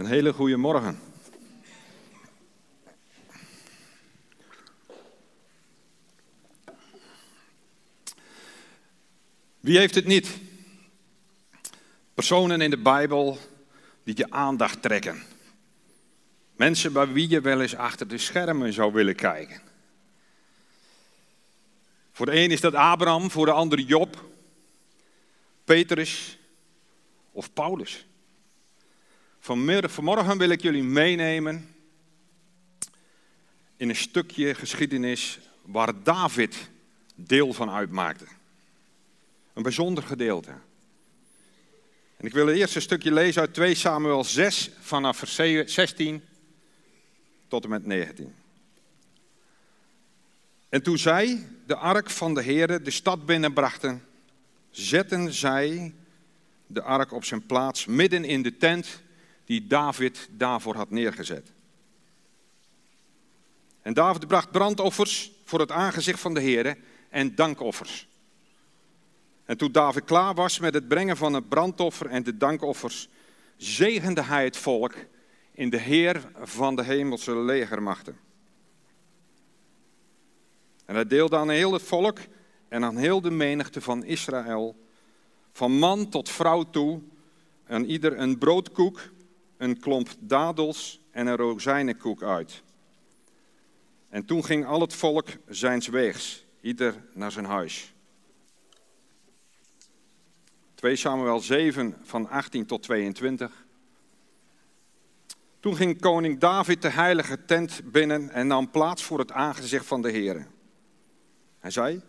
Een hele goede morgen. Wie heeft het niet? Personen in de Bijbel die je aandacht trekken. Mensen bij wie je wel eens achter de schermen zou willen kijken. Voor de een is dat Abraham, voor de ander Job, Petrus of Paulus. Vanmorgen wil ik jullie meenemen in een stukje geschiedenis waar David deel van uitmaakte. Een bijzonder gedeelte. En ik wil het eerste stukje lezen uit 2 Samuel 6 vanaf vers 16 tot en met 19. En toen zij de ark van de Heere de stad binnenbrachten, zetten zij de ark op zijn plaats midden in de tent die David daarvoor had neergezet. En David bracht brandoffers voor het aangezicht van de Heer en dankoffers. En toen David klaar was met het brengen van het brandoffer en de dankoffers, zegende hij het volk in de Heer van de hemelse legermachten. En hij deelde aan heel het volk en aan heel de menigte van Israël, van man tot vrouw toe, aan ieder een broodkoek een klomp dadels en een rozijnenkoek uit. En toen ging al het volk zijns weegs, ieder naar zijn huis. 2 Samuel 7 van 18 tot 22. Toen ging koning David de heilige tent binnen en nam plaats voor het aangezicht van de Heer. Hij zei,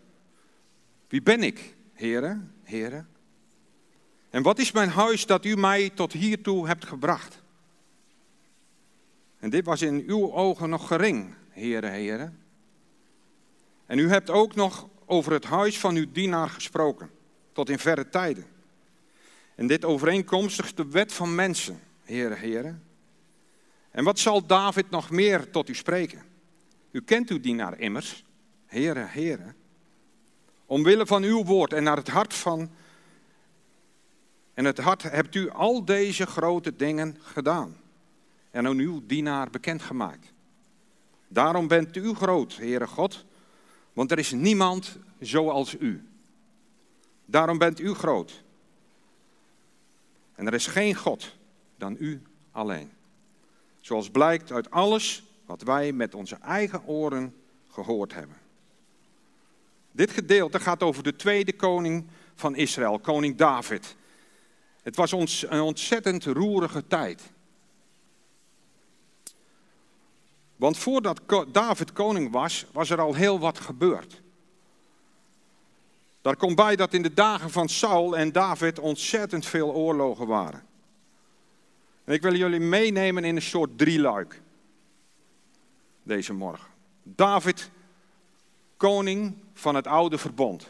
wie ben ik, heren, heren? En wat is mijn huis dat u mij tot hiertoe hebt gebracht? En dit was in uw ogen nog gering, heren, heren. En u hebt ook nog over het huis van uw dienaar gesproken, tot in verre tijden. En dit overeenkomstig de wet van mensen, heren, heren. En wat zal David nog meer tot u spreken? U kent uw dienaar immers, heren, heren. Omwille van uw woord en naar het hart van. En het hart hebt u al deze grote dingen gedaan en aan uw dienaar bekendgemaakt. Daarom bent u groot, Heere God, want er is niemand zoals u. Daarom bent u groot. En er is geen God dan u alleen. Zoals blijkt uit alles wat wij met onze eigen oren gehoord hebben. Dit gedeelte gaat over de tweede koning van Israël, koning David. Het was ons een ontzettend roerige tijd. Want voordat David koning was, was er al heel wat gebeurd. Daar komt bij dat in de dagen van Saul en David ontzettend veel oorlogen waren. En ik wil jullie meenemen in een soort drieluik deze morgen. David, koning van het oude verbond.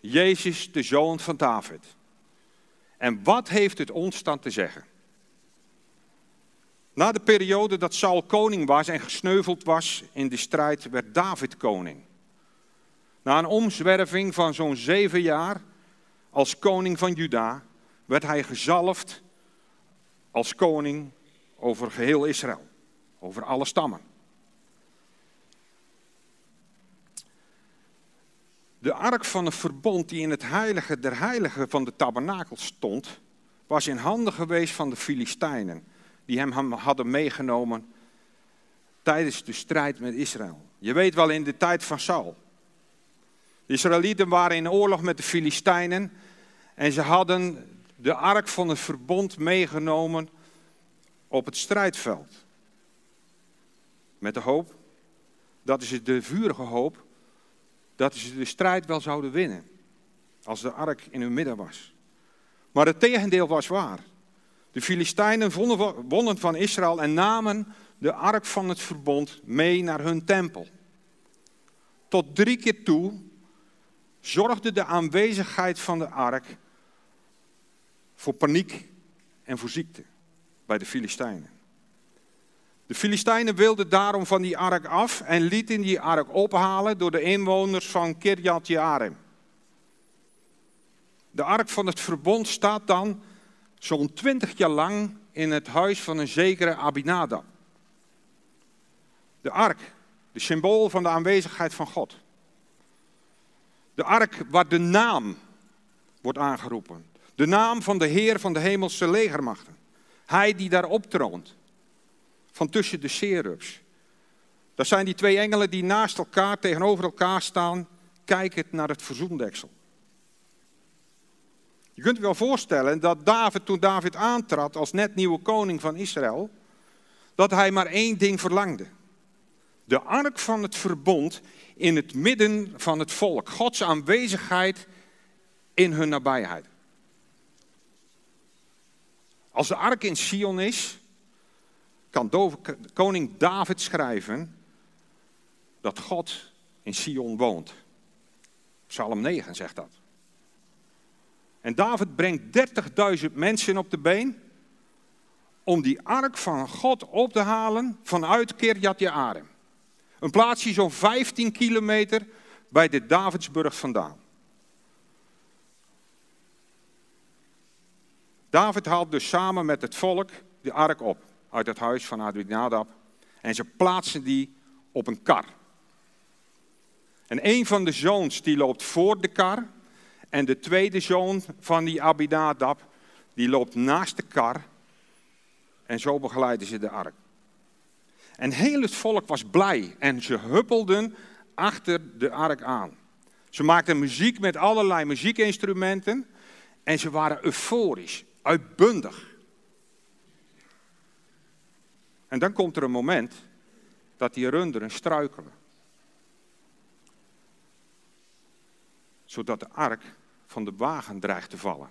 Jezus, de zoon van David. En wat heeft het ons dan te zeggen? Na de periode dat Saul koning was en gesneuveld was in de strijd, werd David koning. Na een omzwerving van zo'n zeven jaar als koning van Juda, werd hij gezalfd als koning over geheel Israël, over alle stammen. De ark van het verbond die in het heilige der heiligen van de tabernakel stond, was in handen geweest van de Filistijnen die hem hadden meegenomen tijdens de strijd met Israël. Je weet wel in de tijd van Saul. De Israëlieten waren in oorlog met de Filistijnen en ze hadden de ark van het verbond meegenomen op het strijdveld. Met de hoop, dat is de vurige hoop, dat ze de strijd wel zouden winnen. Als de ark in hun midden was. Maar het tegendeel was waar. De Filistijnen wonnen van Israël en namen de ark van het verbond mee naar hun tempel. Tot drie keer toe zorgde de aanwezigheid van de ark voor paniek en voor ziekte bij de Filistijnen. De Filistijnen wilden daarom van die ark af en lieten die ark ophalen door de inwoners van Kirjat Jearim. De ark van het verbond staat dan zo'n twintig jaar lang in het huis van een zekere Abinadab. De ark, de symbool van de aanwezigheid van God. De ark waar de naam wordt aangeroepen. De naam van de Heer van de hemelse legermachten. Hij die daarop troont. Van tussen de serubs. Dat zijn die twee engelen die naast elkaar, tegenover elkaar staan, kijkend naar het verzoendeksel. Je kunt je wel voorstellen dat David, toen David aantrad als net nieuwe koning van Israël, dat hij maar één ding verlangde. De ark van het verbond in het midden van het volk. Gods aanwezigheid in hun nabijheid. Als de ark in Sion is, kan koning David schrijven dat God in Sion woont. Psalm 9 zegt dat. En David brengt 30.000 mensen op de been om die ark van God op te halen vanuit Kirjat Jearim. Een plaatsje zo'n 15 kilometer bij de Davidsburg vandaan. David haalt dus samen met het volk de ark op uit het huis van Adinadab en ze plaatsen die op een kar. En een van de zoons die loopt voor de kar en de tweede zoon van die Abinadab die loopt naast de kar en zo begeleiden ze de ark. En heel het volk was blij en ze huppelden achter de ark aan. Ze maakten muziek met allerlei muziekinstrumenten en ze waren euforisch, uitbundig. En dan komt er een moment dat die runderen struikelen. Zodat de ark van de wagen dreigt te vallen.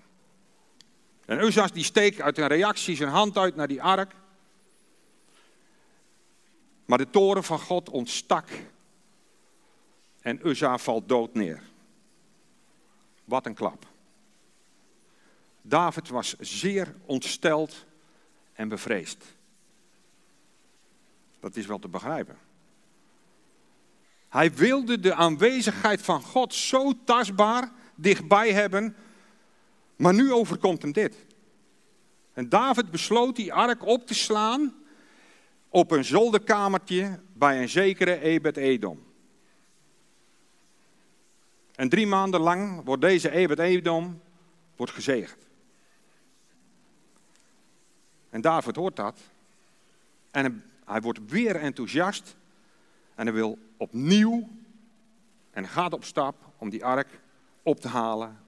En Uzas die steekt uit een reactie zijn hand uit naar die ark. Maar de toren van God ontstak. En Uzza valt dood neer. Wat een klap. David was zeer ontsteld en bevreesd. Dat is wel te begrijpen. Hij wilde de aanwezigheid van God zo tastbaar dichtbij hebben, maar nu overkomt hem dit. En David besloot die ark op te slaan op een zolderkamertje bij een zekere Ebed-Edom. En drie maanden lang wordt deze Ebed-Edom wordt gezegend. En David hoort dat. En hij wordt weer enthousiast. En hij wil opnieuw. En gaat op stap om die ark op te halen.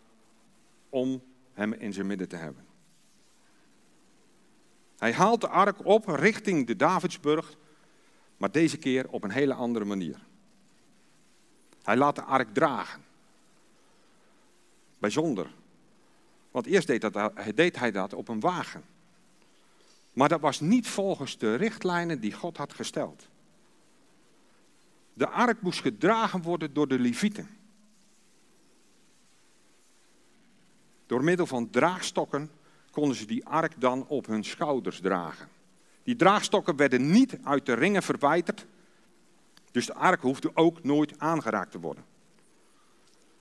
Om hem in zijn midden te hebben. Hij haalt de ark op richting de Davidsburg, maar deze keer op een hele andere manier. Hij laat de ark dragen. Bijzonder. Want eerst deed, dat, deed hij dat op een wagen. Maar dat was niet volgens de richtlijnen die God had gesteld. De ark moest gedragen worden door de Levieten. Door middel van draagstokken konden ze die ark dan op hun schouders dragen. Die draagstokken werden niet uit de ringen verwijderd, dus de ark hoefde ook nooit aangeraakt te worden.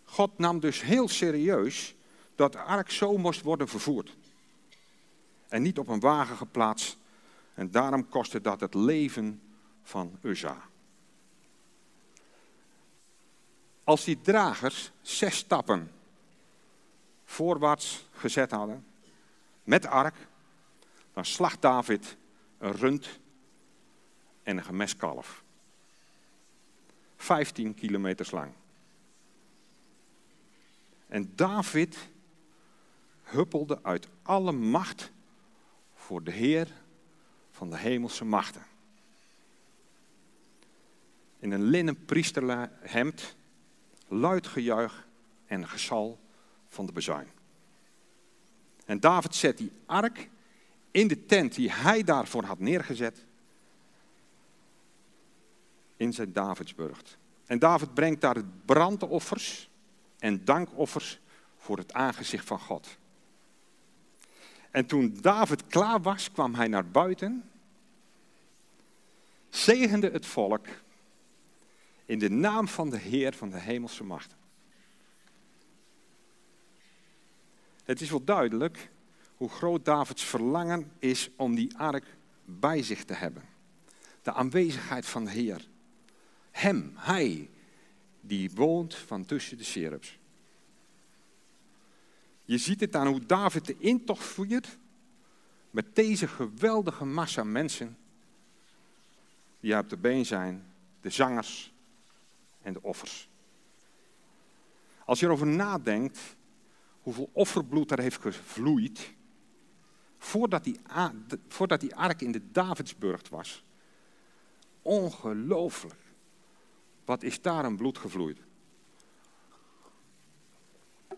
God nam dus heel serieus dat de ark zo moest worden vervoerd. En niet op een wagen geplaatst. En daarom kostte dat het leven van Uzza. Als die dragers zes stappen voorwaarts gezet hadden, met ark, dan slacht David een rund en een gemeskalf. 15 kilometer lang. En David huppelde uit alle macht voor de Heer van de hemelse machten. In een linnen priesterhemd, luid gejuich en gezal van de bezuin. En David zet die ark in de tent die hij daarvoor had neergezet. In zijn Davidsburg. En David brengt daar brandoffers en dankoffers voor het aangezicht van God. En toen David klaar was, kwam hij naar buiten, zegende het volk in de naam van de Heer van de hemelse machten. Het is wel duidelijk hoe groot Davids verlangen is om die ark bij zich te hebben. De aanwezigheid van de Heer. Hem, hij, die woont van tussen de cherubs. Je ziet het aan hoe David de intocht voert met deze geweldige massa mensen die op de been zijn, de zangers en de offers. Als je erover nadenkt hoeveel offerbloed er heeft gevloeid voordat die, voordat die ark in de Davidsburg was. Ongelooflijk. Wat is daar een bloed gevloeid?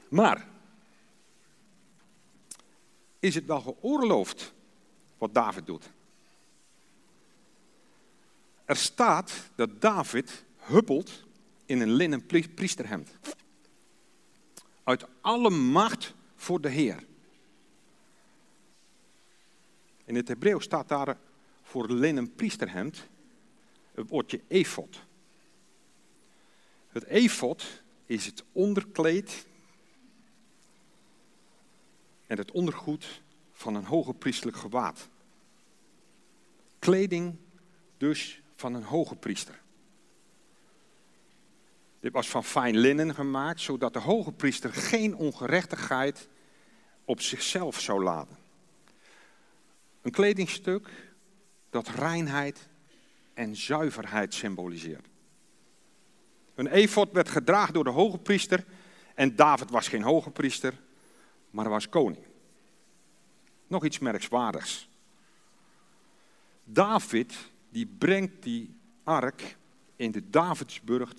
Maar, is het wel geoorloofd wat David doet? Er staat dat David huppelt in een linnen priesterhemd. Uit alle macht voor de Heer. In het Hebreeuws staat daar voor linnen priesterhemd het woordje efot. Het efot is het onderkleed en het ondergoed van een hoge priestelijk gewaad. Kleding dus van een hoge priester. Dit was van fijn linnen gemaakt, zodat de hoge priester geen ongerechtigheid op zichzelf zou laden. Een kledingstuk dat reinheid en zuiverheid symboliseert. Een efot werd gedragen door de hoge priester en David was geen hoge priester, maar was koning. Nog iets merkwaardigs. David die brengt die ark in de Davidsburg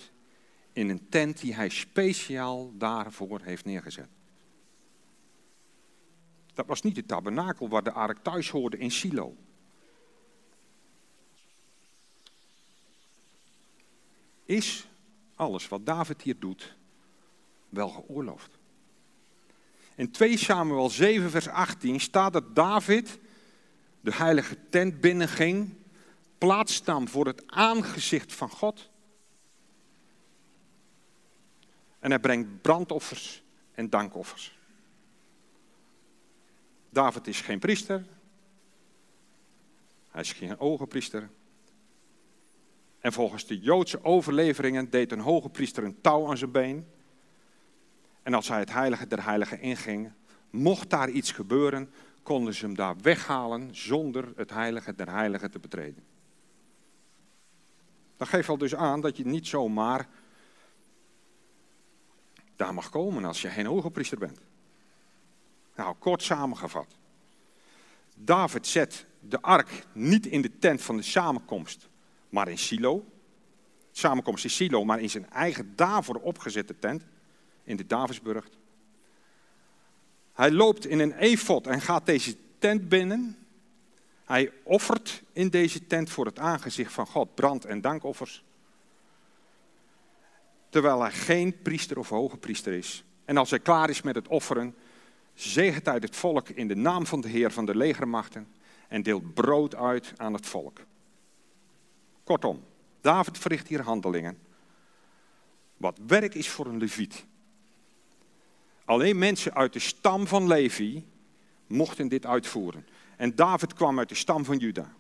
in een tent die hij speciaal daarvoor heeft neergezet. Dat was niet de tabernakel waar de ark thuis hoorde in Silo. Is alles wat David hier doet wel geoorloofd? In 2 Samuel 7 vers 18 staat dat David de heilige tent binnenging, plaats nam voor het aangezicht van God. En hij brengt brandoffers en dankoffers. David is geen priester. Hij is geen ogenpriester. En volgens de Joodse overleveringen deed een hoge priester een touw aan zijn been. En als hij het heilige der heiligen inging, mocht daar iets gebeuren, konden ze hem daar weghalen zonder het heilige der heiligen te betreden. Dat geeft al dus aan dat je niet zomaar daar mag komen als je geen hoge priester bent. Nou, kort samengevat. David zet de ark niet in de tent van de samenkomst, maar in Silo. Samenkomst in Silo, maar in zijn eigen daarvoor opgezette tent, in de Davidsburg. Hij loopt in een efot en gaat deze tent binnen. Hij offert in deze tent voor het aangezicht van God brand- en dankoffers. Terwijl hij geen priester of hoge priester is. En als hij klaar is met het offeren, zegent uit het volk in de naam van de Heer van de legermachten en deelt brood uit aan het volk. Kortom, David verricht hier handelingen. Wat werk is voor een leviet. Alleen mensen uit de stam van Levi mochten dit uitvoeren. En David kwam uit de stam van Juda.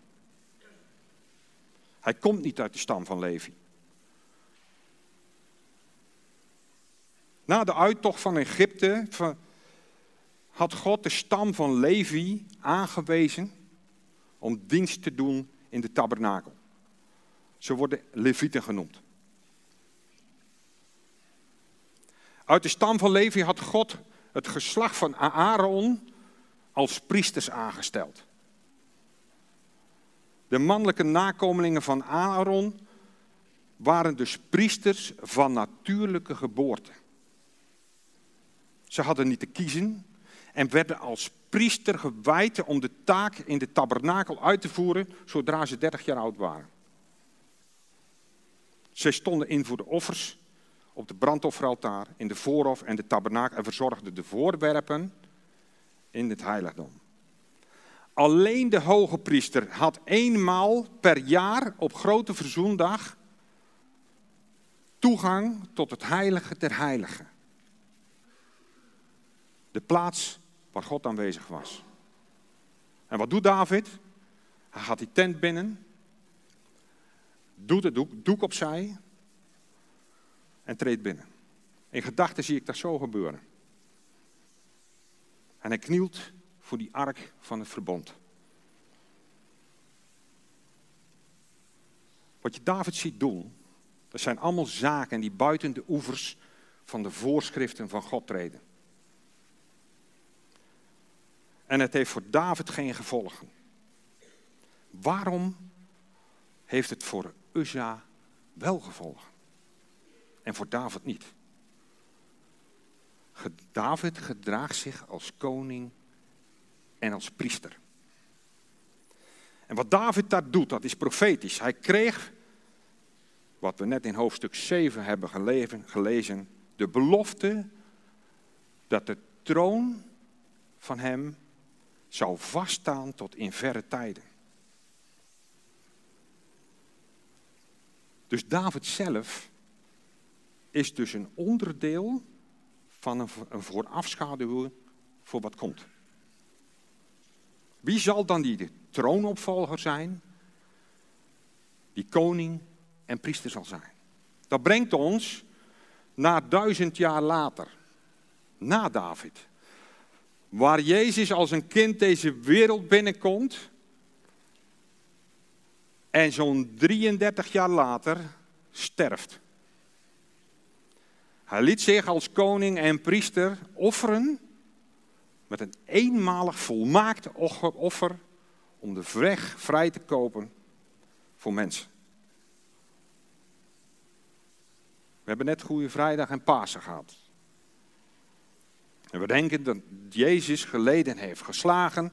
Hij komt niet uit de stam van Levi. Na de uittocht van Egypte had God de stam van Levi aangewezen om dienst te doen in de tabernakel. Ze worden Levieten genoemd. Uit de stam van Levi had God het geslacht van Aaron als priesters aangesteld. De mannelijke nakomelingen van Aaron waren dus priesters van natuurlijke geboorte. Ze hadden niet te kiezen en werden als priester gewijd om de taak in de tabernakel uit te voeren zodra ze 30 jaar oud waren. Zij stonden in voor de offers op de brandofferaltaar, in de voorhof en de tabernakel en verzorgden de voorwerpen in het heiligdom. Alleen de hoge priester had eenmaal per jaar op grote verzoendag toegang tot het heilige der heiligen. De plaats waar God aanwezig was. En wat doet David? Hij gaat die tent binnen, doet het doek, opzij en treedt binnen. In gedachten zie ik dat zo gebeuren. En hij knielt voor die ark van het verbond. Wat je David ziet doen, dat zijn allemaal zaken die buiten de oevers van de voorschriften van God treden. En het heeft voor David geen gevolgen. Waarom heeft het voor Uzza wel gevolgen? En voor David niet? David gedraagt zich als koning en als priester. En wat David daar doet, dat is profetisch. Hij kreeg, wat we net in hoofdstuk 7 hebben gelezen, de belofte dat de troon van hem zou vaststaan tot in verre tijden. Dus David zelf is dus een onderdeel van een, een voorafschaduw voor wat komt. Wie zal dan die troonopvolger zijn? Die koning en priester zal zijn. Dat brengt ons naar duizend jaar later, na David. Waar Jezus als een kind deze wereld binnenkomt. En zo'n 33 jaar later sterft. Hij liet zich als koning en priester offeren met een eenmalig volmaakt offer om de weg vrij te kopen voor mensen. We hebben net Goede Vrijdag en Pasen gehad. En we denken dat Jezus geleden heeft, geslagen,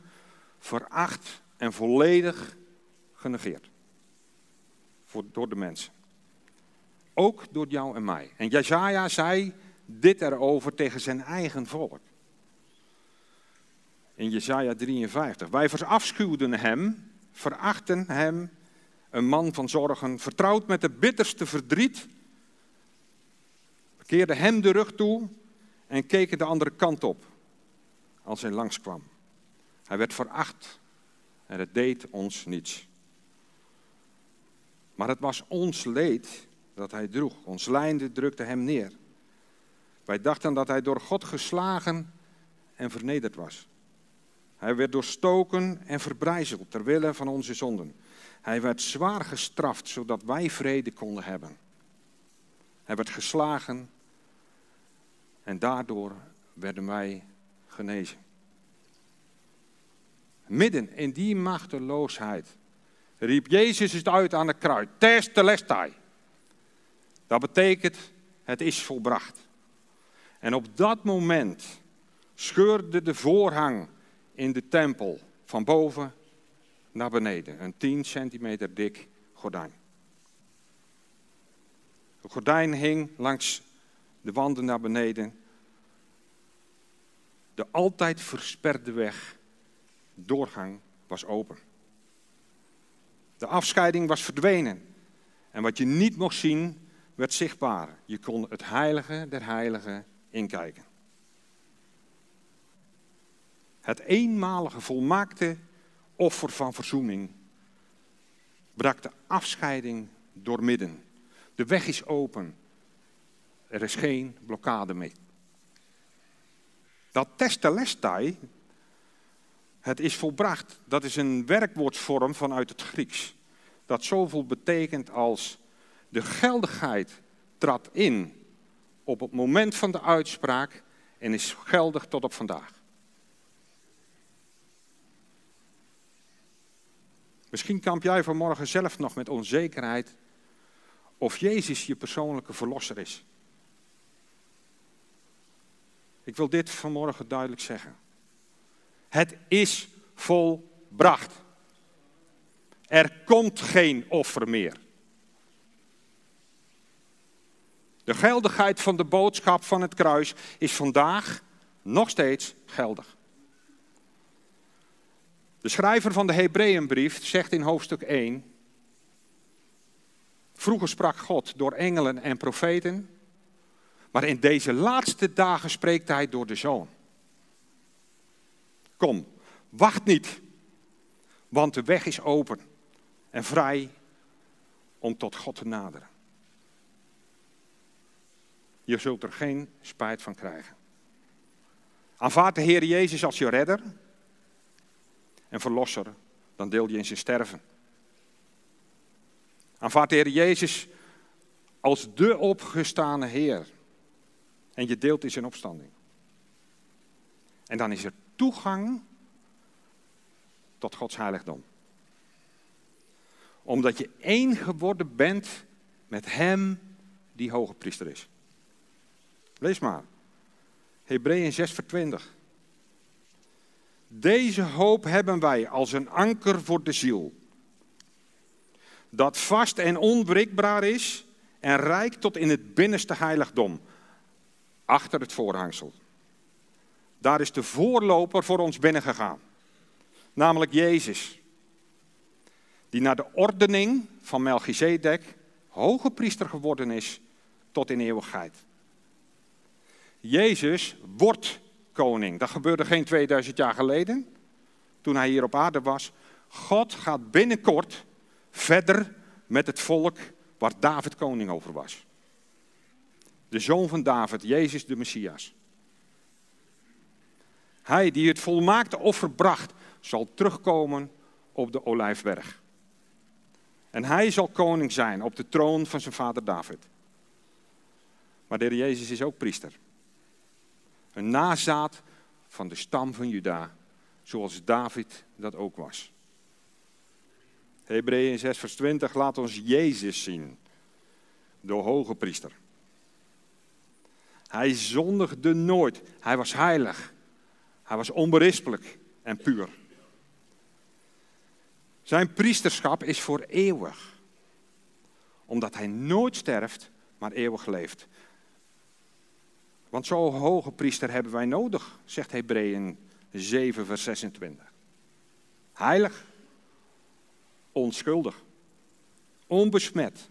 veracht en volledig genegeerd. Voor, door de mensen. Ook door jou en mij. En Jezaja zei dit erover tegen zijn eigen volk. In Jezaja 53. Wij verafschuwden hem, verachten hem, een man van zorgen, vertrouwd met de bitterste verdriet. We keerden hem de rug toe en keken de andere kant op als hij langskwam. Hij werd veracht en het deed ons niets. Maar het was ons leed dat hij droeg. Ons lijnde drukte hem neer. Wij dachten dat hij door God geslagen en vernederd was. Hij werd doorstoken en verbrijzeld ter wille van onze zonden. Hij werd zwaar gestraft zodat wij vrede konden hebben. Hij werd geslagen en daardoor werden wij genezen. Midden in die machteloosheid riep Jezus het uit aan de kruid. Testelestai. Dat betekent, het is volbracht. En op dat moment scheurde de voorhang in de tempel van boven naar beneden. Een 10 centimeter dik gordijn. Het gordijn hing langs de wanden naar beneden. De altijd versperde weg, doorgang, was open. De afscheiding was verdwenen. En wat je niet mocht zien, werd zichtbaar. Je kon het heilige der heiligen inkijken. Het eenmalige volmaakte offer van verzoening brak de afscheiding doormidden. De weg is open. Er is geen blokkade mee. Dat testelestai, het is volbracht, dat is een werkwoordsvorm vanuit het Grieks. Dat zoveel betekent als de geldigheid trad in op het moment van de uitspraak en is geldig tot op vandaag. Misschien kamp jij vanmorgen zelf nog met onzekerheid of Jezus je persoonlijke verlosser is. Ik wil dit vanmorgen duidelijk zeggen. Het is volbracht. Er komt geen offer meer. De geldigheid van de boodschap van het kruis is vandaag nog steeds geldig. De schrijver van de Hebreeënbrief zegt in hoofdstuk 1: Vroeger sprak God door engelen en profeten, maar in deze laatste dagen spreekt hij door de zoon. Kom, wacht niet Want de weg is open en vrij om tot God te naderen. Je zult er geen spijt van krijgen. Aanvaard de Heer Jezus als je redder en verlosser, dan deel je in zijn sterven. Aanvaard de Heer Jezus als de opgestane Heer en je deelt in zijn opstanding. En dan is er toegang tot Gods heiligdom. Omdat je één geworden bent met Hem die hoge priester is. Lees maar. Hebreeën 6 vers 20. Deze hoop hebben wij als een anker voor de ziel. Dat vast en onbreekbaar is en rijk tot in het binnenste heiligdom. Achter het voorhangsel. Daar is de voorloper voor ons binnengegaan. Namelijk Jezus. Die naar de ordening van Melchizedek hoge priester geworden is tot in eeuwigheid. Jezus wordt koning. Dat gebeurde geen 2000 jaar geleden, toen hij hier op aarde was. God gaat binnenkort verder met het volk waar David koning over was. De zoon van David, Jezus de Messias. Hij die het volmaakte offer bracht, zal terugkomen op de Olijfberg. En hij zal koning zijn op de troon van zijn vader David. Maar de Heer Jezus is ook priester. Een nazaat van de stam van Juda, zoals David dat ook was. Hebreeën 6 vers 20 laat ons Jezus zien, de hoge priester. Hij zondigde nooit, hij was heilig, hij was onberispelijk en puur. Zijn priesterschap is voor eeuwig, omdat hij nooit sterft, maar eeuwig leeft. Want zo'n hoge priester hebben wij nodig, zegt Hebreeën 7, vers 26. Heilig, onschuldig, onbesmet,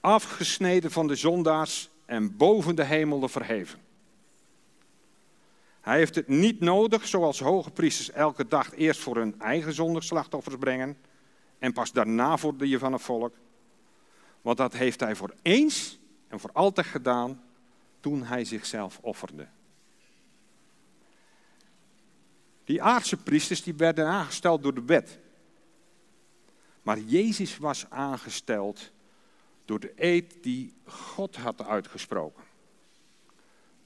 afgesneden van de zondaars en boven de hemelen verheven. Hij heeft het niet nodig, zoals hoge priesters elke dag eerst voor hun eigen zondigslachtoffers brengen en pas daarna voor die van het volk. Want dat heeft hij voor eens en voor altijd gedaan toen hij zichzelf offerde. Die aardse priesters die werden aangesteld door de wet. Maar Jezus was aangesteld door de eed die God had uitgesproken.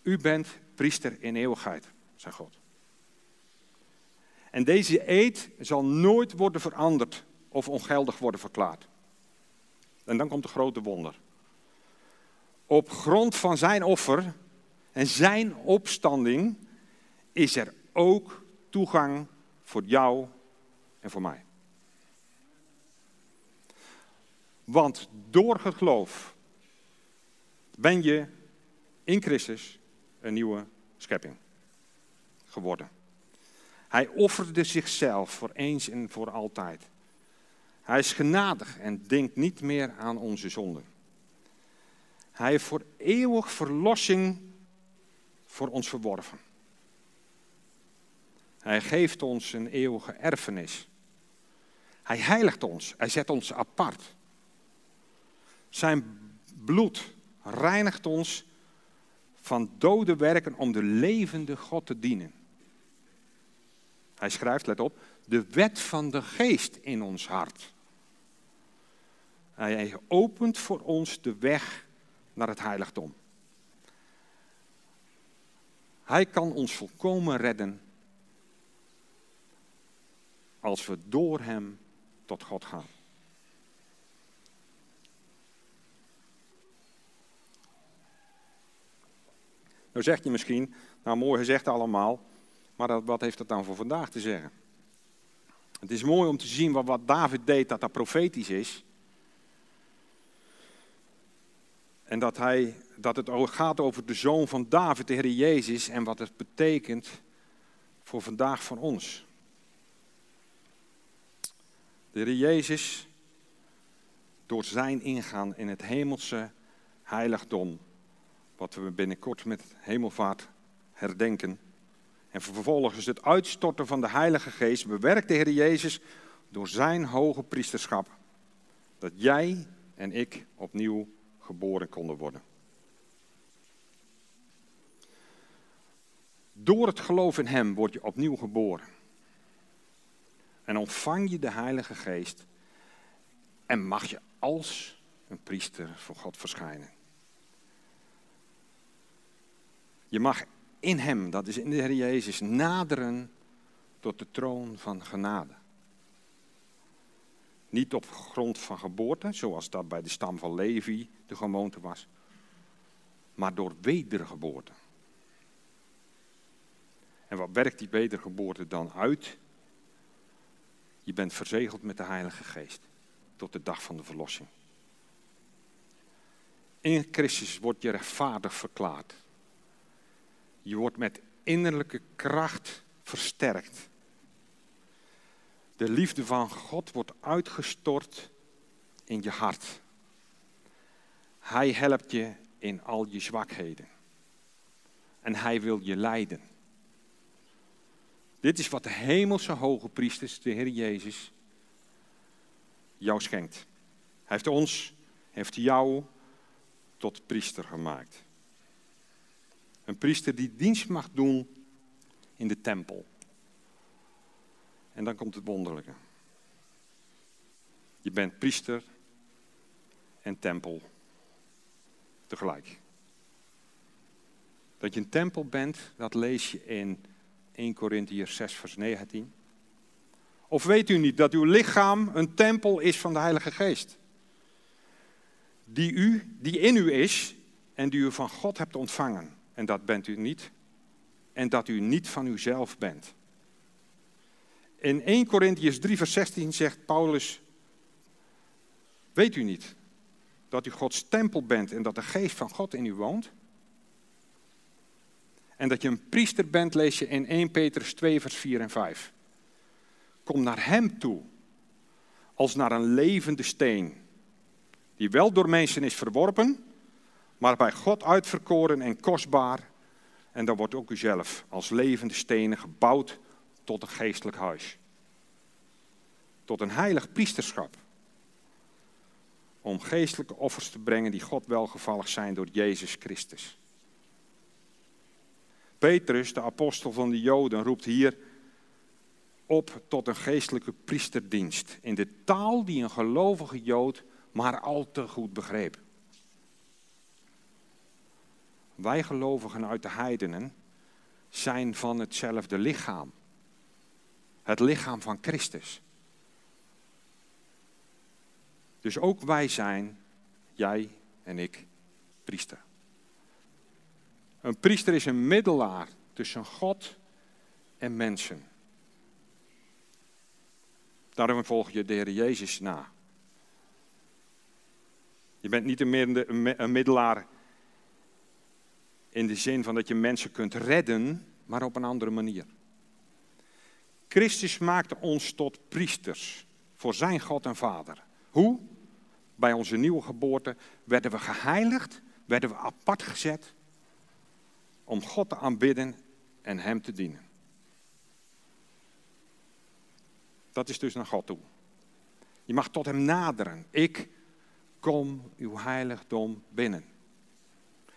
U bent priester in eeuwigheid, zei God. En deze eed zal nooit worden veranderd of ongeldig worden verklaard. En dan komt de grote wonder op grond van zijn offer en zijn opstanding is er ook toegang voor jou en voor mij. Want door het geloof ben je in Christus een nieuwe schepping geworden. Hij offerde zichzelf voor eens en voor altijd. Hij is genadig en denkt niet meer aan onze zonden. Hij heeft voor eeuwig verlossing voor ons verworven. Hij geeft ons een eeuwige erfenis. Hij heiligt ons. Hij zet ons apart. Zijn bloed reinigt ons van dode werken om de levende God te dienen. Hij schrijft, let op, de wet van de geest in ons hart. Hij opent voor ons de weg naar het heiligdom. Hij kan ons volkomen redden als we door Hem tot God gaan. Nou zeg je misschien, nou mooi gezegd allemaal, maar wat heeft dat dan voor vandaag te zeggen? Het is mooi om te zien wat, wat David deed, dat dat profetisch is. En dat, hij, dat het gaat over de zoon van David, de Heer Jezus, en wat het betekent voor vandaag van ons. De Heer Jezus, door zijn ingaan in het hemelse heiligdom, wat we binnenkort met hemelvaart herdenken, en vervolgens het uitstorten van de Heilige Geest, bewerkt de Heer Jezus door zijn hoge priesterschap dat jij en ik opnieuw geboren konden worden. Door het geloof in Hem word je opnieuw geboren. En ontvang je de Heilige Geest en mag je als een priester voor God verschijnen. Je mag in Hem, dat is in de Heer Jezus, naderen tot de troon van genade. Niet op grond van geboorte, zoals dat bij de stam van Levi de gewoonte was, maar door wedergeboorte. En wat werkt die wedergeboorte dan uit? Je bent verzegeld met de Heilige Geest tot de dag van de verlossing. In Christus wordt je rechtvaardig verklaard. Je wordt met innerlijke kracht versterkt. De liefde van God wordt uitgestort in je hart. Hij helpt je in al je zwakheden. En hij wil je leiden. Dit is wat de hemelse hoge priesters, de Heer Jezus, jou schenkt. Hij heeft ons, heeft jou tot priester gemaakt. Een priester die dienst mag doen in de tempel. En dan komt het wonderlijke. Je bent priester en tempel tegelijk. Dat je een tempel bent, dat lees je in 1 Corinthiërs 6, vers 19. Of weet u niet dat uw lichaam een tempel is van de Heilige Geest? Die, u, die in u is en die u van God hebt ontvangen. En dat bent u niet. En dat u niet van uzelf bent. In 1 Corinthians 3, vers 16 zegt Paulus: Weet u niet dat u Gods tempel bent en dat de geest van God in u woont? En dat je een priester bent, lees je in 1 Petrus 2, vers 4 en 5. Kom naar Hem toe, als naar een levende steen, die wel door mensen is verworpen, maar bij God uitverkoren en kostbaar. En dan wordt ook u zelf als levende stenen gebouwd tot een geestelijk huis. Tot een heilig priesterschap. Om geestelijke offers te brengen die God welgevallig zijn door Jezus Christus. Petrus, de apostel van de Joden, roept hier op tot een geestelijke priesterdienst. In de taal die een gelovige Jood maar al te goed begreep. Wij gelovigen uit de heidenen zijn van hetzelfde lichaam. Het lichaam van Christus. Dus ook wij zijn, jij en ik, priester. Een priester is een middelaar tussen God en mensen. Daarom volg je de Heer Jezus na. Je bent niet een middelaar in de zin van dat je mensen kunt redden, maar op een andere manier. Christus maakte ons tot priesters voor zijn God en Vader. Hoe? Bij onze nieuwe geboorte werden we geheiligd, werden we apart gezet om God te aanbidden en Hem te dienen. Dat is dus naar God toe. Je mag tot Hem naderen. Ik kom uw heiligdom binnen.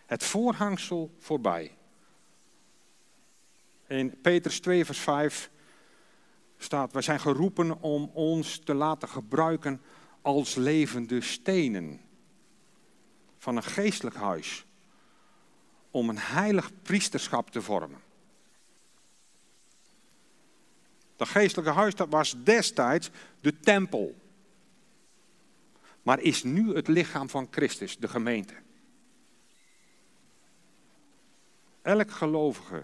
Het voorhangsel voorbij. In Petrus 2, vers 5 staat: Wij zijn geroepen om ons te laten gebruiken als levende stenen van een geestelijk huis om een heilig priesterschap te vormen. Dat geestelijke huis dat was destijds de tempel. Maar is nu het lichaam van Christus, de gemeente. Elk gelovige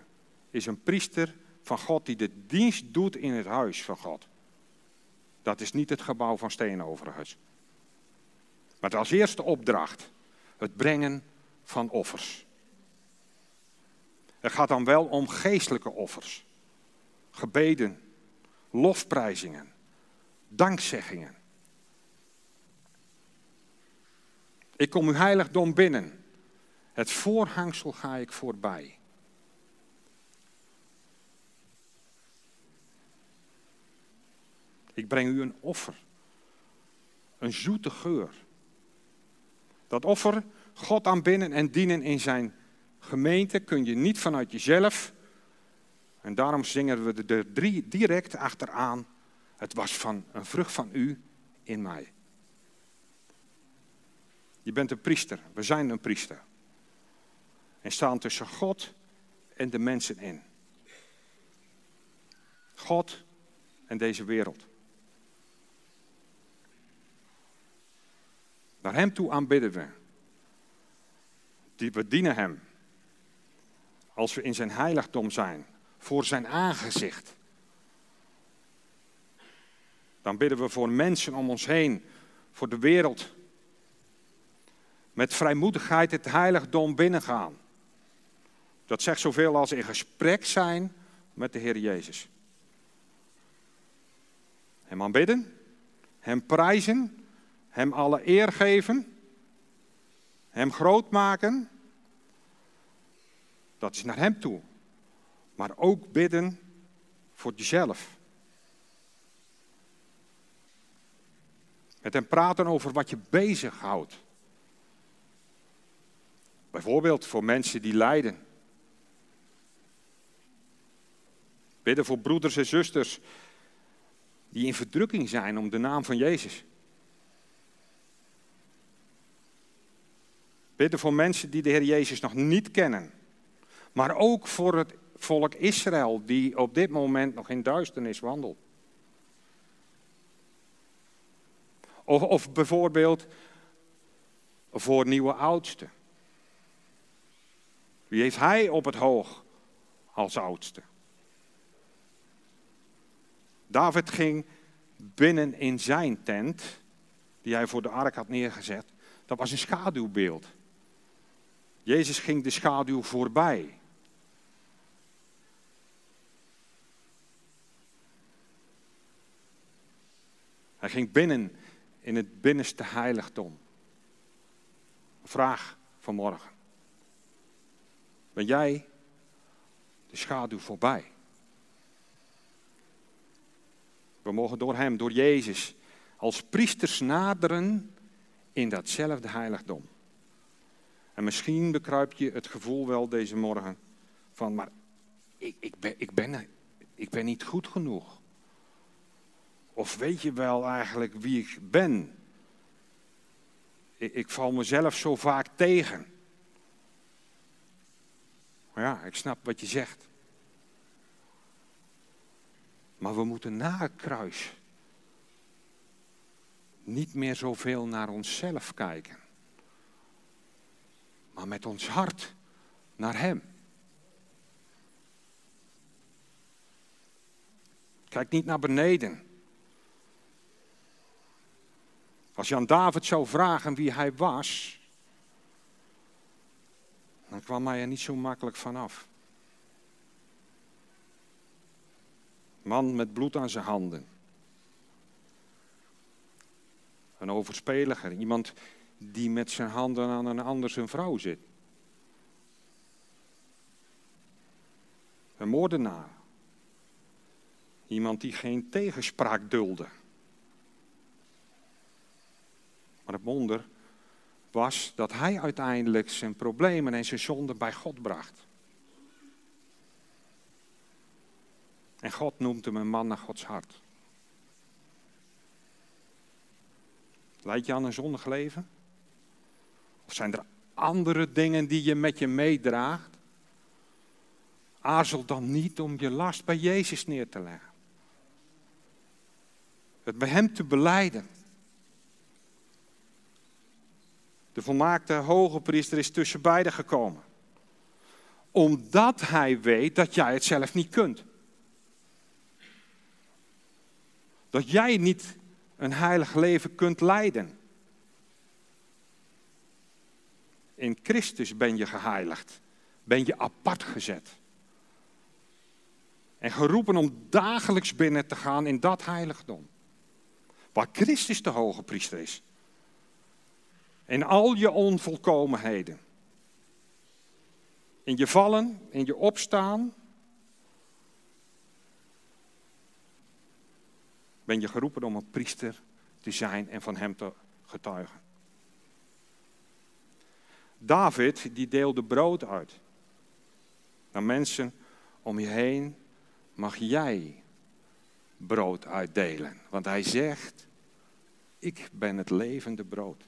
is een priester van God die de dienst doet in het huis van God. Dat is niet het gebouw van steen overigens. Maar als eerste opdracht het brengen van offers. Het gaat dan wel om geestelijke offers. Gebeden, lofprijzingen, dankzeggingen. Ik kom uw heiligdom binnen. Het voorhangsel ga ik voorbij. Ik breng u een offer. Een zoete geur. Dat offer, God aanbidden en dienen in zijn gemeente, kun je niet vanuit jezelf. En daarom zingen we er drie direct achteraan. Het was van een vrucht van u in mij. Je bent een priester. We zijn een priester. En staan tussen God en de mensen in. God en deze wereld. Naar Hem toe aanbidden we. We dienen Hem. Als we in Zijn heiligdom zijn, voor Zijn aangezicht. Dan bidden we voor mensen om ons heen, voor de wereld. Met vrijmoedigheid het heiligdom binnengaan. Dat zegt zoveel als in gesprek zijn met de Heer Jezus. Hem aanbidden, Hem prijzen, Hem alle eer geven, Hem groot maken. Dat is naar Hem toe. Maar ook bidden voor jezelf. Met Hem praten over wat je bezighoudt. Bijvoorbeeld voor mensen die lijden. Bidden voor broeders en zusters die in verdrukking zijn om de naam van Jezus. Bidden voor mensen die de Heer Jezus nog niet kennen. Maar ook voor het volk Israël die op dit moment nog in duisternis wandelt. Of, of bijvoorbeeld voor nieuwe oudsten. Wie heeft hij op het hoog als oudste? David ging binnen in zijn tent, die hij voor de ark had neergezet. Dat was een schaduwbeeld. Jezus ging de schaduw voorbij. Hij ging binnen in het binnenste heiligdom. Vraag vanmorgen. Ben jij de schaduw voorbij? We mogen door Hem, door Jezus, als priesters naderen in datzelfde heiligdom. En misschien bekruip je het gevoel wel deze morgen van, maar ik, ik, ben, ik, ben, ik ben niet goed genoeg. Of weet je wel eigenlijk wie ik ben? Ik, ik val mezelf zo vaak tegen. Maar ja, ik snap wat je zegt. Maar we moeten na het kruis niet meer zoveel naar onszelf kijken. Maar met ons hart naar Hem. Kijk niet naar beneden. Als je aan David zou vragen wie hij was, dan kwam hij er niet zo makkelijk vanaf. Man met bloed aan zijn handen. Een overspeliger, iemand die met zijn handen aan een ander zijn vrouw zit. Een moordenaar. Iemand die geen tegenspraak dulde. Maar het wonder was dat hij uiteindelijk zijn problemen en zijn zonden bij God bracht. En God noemt hem een man naar Gods hart. Leid je aan een zondig leven? Of zijn er andere dingen die je met je meedraagt? Aarzel dan niet om je last bij Jezus neer te leggen. Het bij Hem te beleiden. De volmaakte hoge priester is tussen beiden gekomen. Omdat hij weet dat jij het zelf niet kunt. Dat jij niet een heilig leven kunt leiden. In Christus ben je geheiligd. Ben je apart gezet. En geroepen om dagelijks binnen te gaan in dat heiligdom. Waar Christus de hoge priester is. In al je onvolkomenheden. In je vallen, in je opstaan, ben je geroepen om een priester te zijn en van hem te getuigen. David die deelde brood uit. Naar mensen om je heen mag jij brood uitdelen. Want hij zegt, ik ben het levende brood.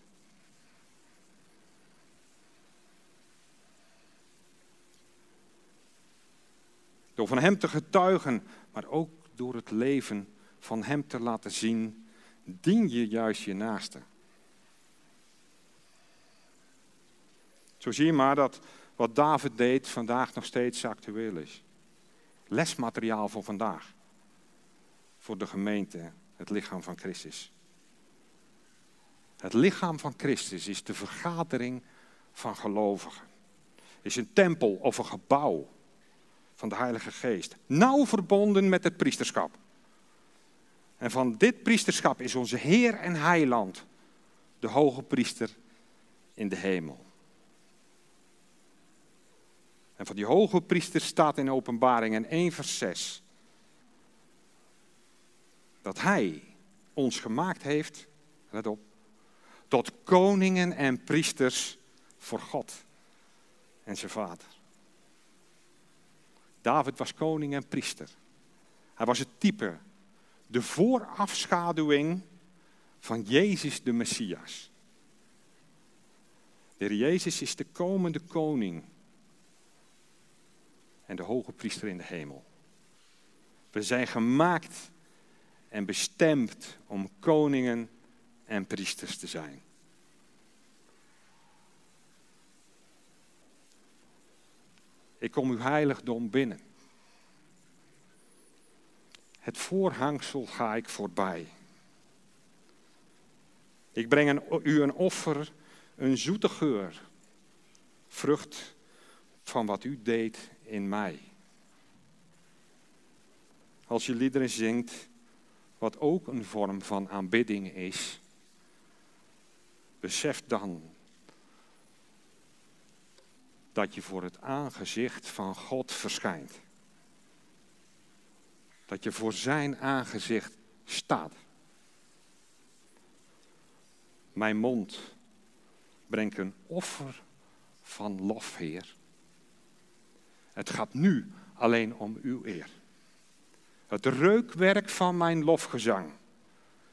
Door van Hem te getuigen, maar ook door het leven van Hem te laten zien, dien je juist je naaste. Zo zie je maar dat wat David deed vandaag nog steeds actueel is. Lesmateriaal voor vandaag. Voor de gemeente, het lichaam van Christus. Het lichaam van Christus is de vergadering van gelovigen. Is een tempel of een gebouw van de Heilige Geest. Nauw verbonden met het priesterschap. En van dit priesterschap is onze Heer en Heiland, de hoge priester in de hemel. En van die hoge priester staat in openbaring in 1 vers 6. Dat hij ons gemaakt heeft, let op, tot koningen en priesters voor God en zijn vader. David was koning en priester. Hij was het type, de voorafschaduwing van Jezus de Messias. De Jezus is de komende koning en de hoge priester in de hemel. We zijn gemaakt en bestemd om koningen en priesters te zijn. Ik kom uw heiligdom binnen. Het voorhangsel ga ik voorbij. Ik breng een, u een offer, een zoete geur, vrucht van wat u deed in mij. Als je liederen zingt, wat ook een vorm van aanbidding is, besef dan dat je voor het aangezicht van God verschijnt. Dat je voor zijn aangezicht staat. Mijn mond brengt een offer van lof, Heer. Het gaat nu alleen om uw eer. Het reukwerk van mijn lofgezang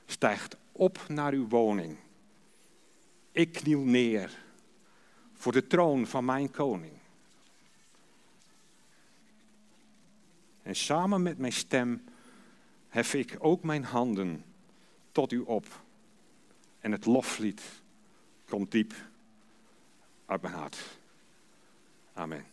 stijgt op naar uw woning. Ik kniel neer voor de troon van mijn koning. En samen met mijn stem hef ik ook mijn handen tot u op. En het loflied komt diep uit mijn hart. Amen.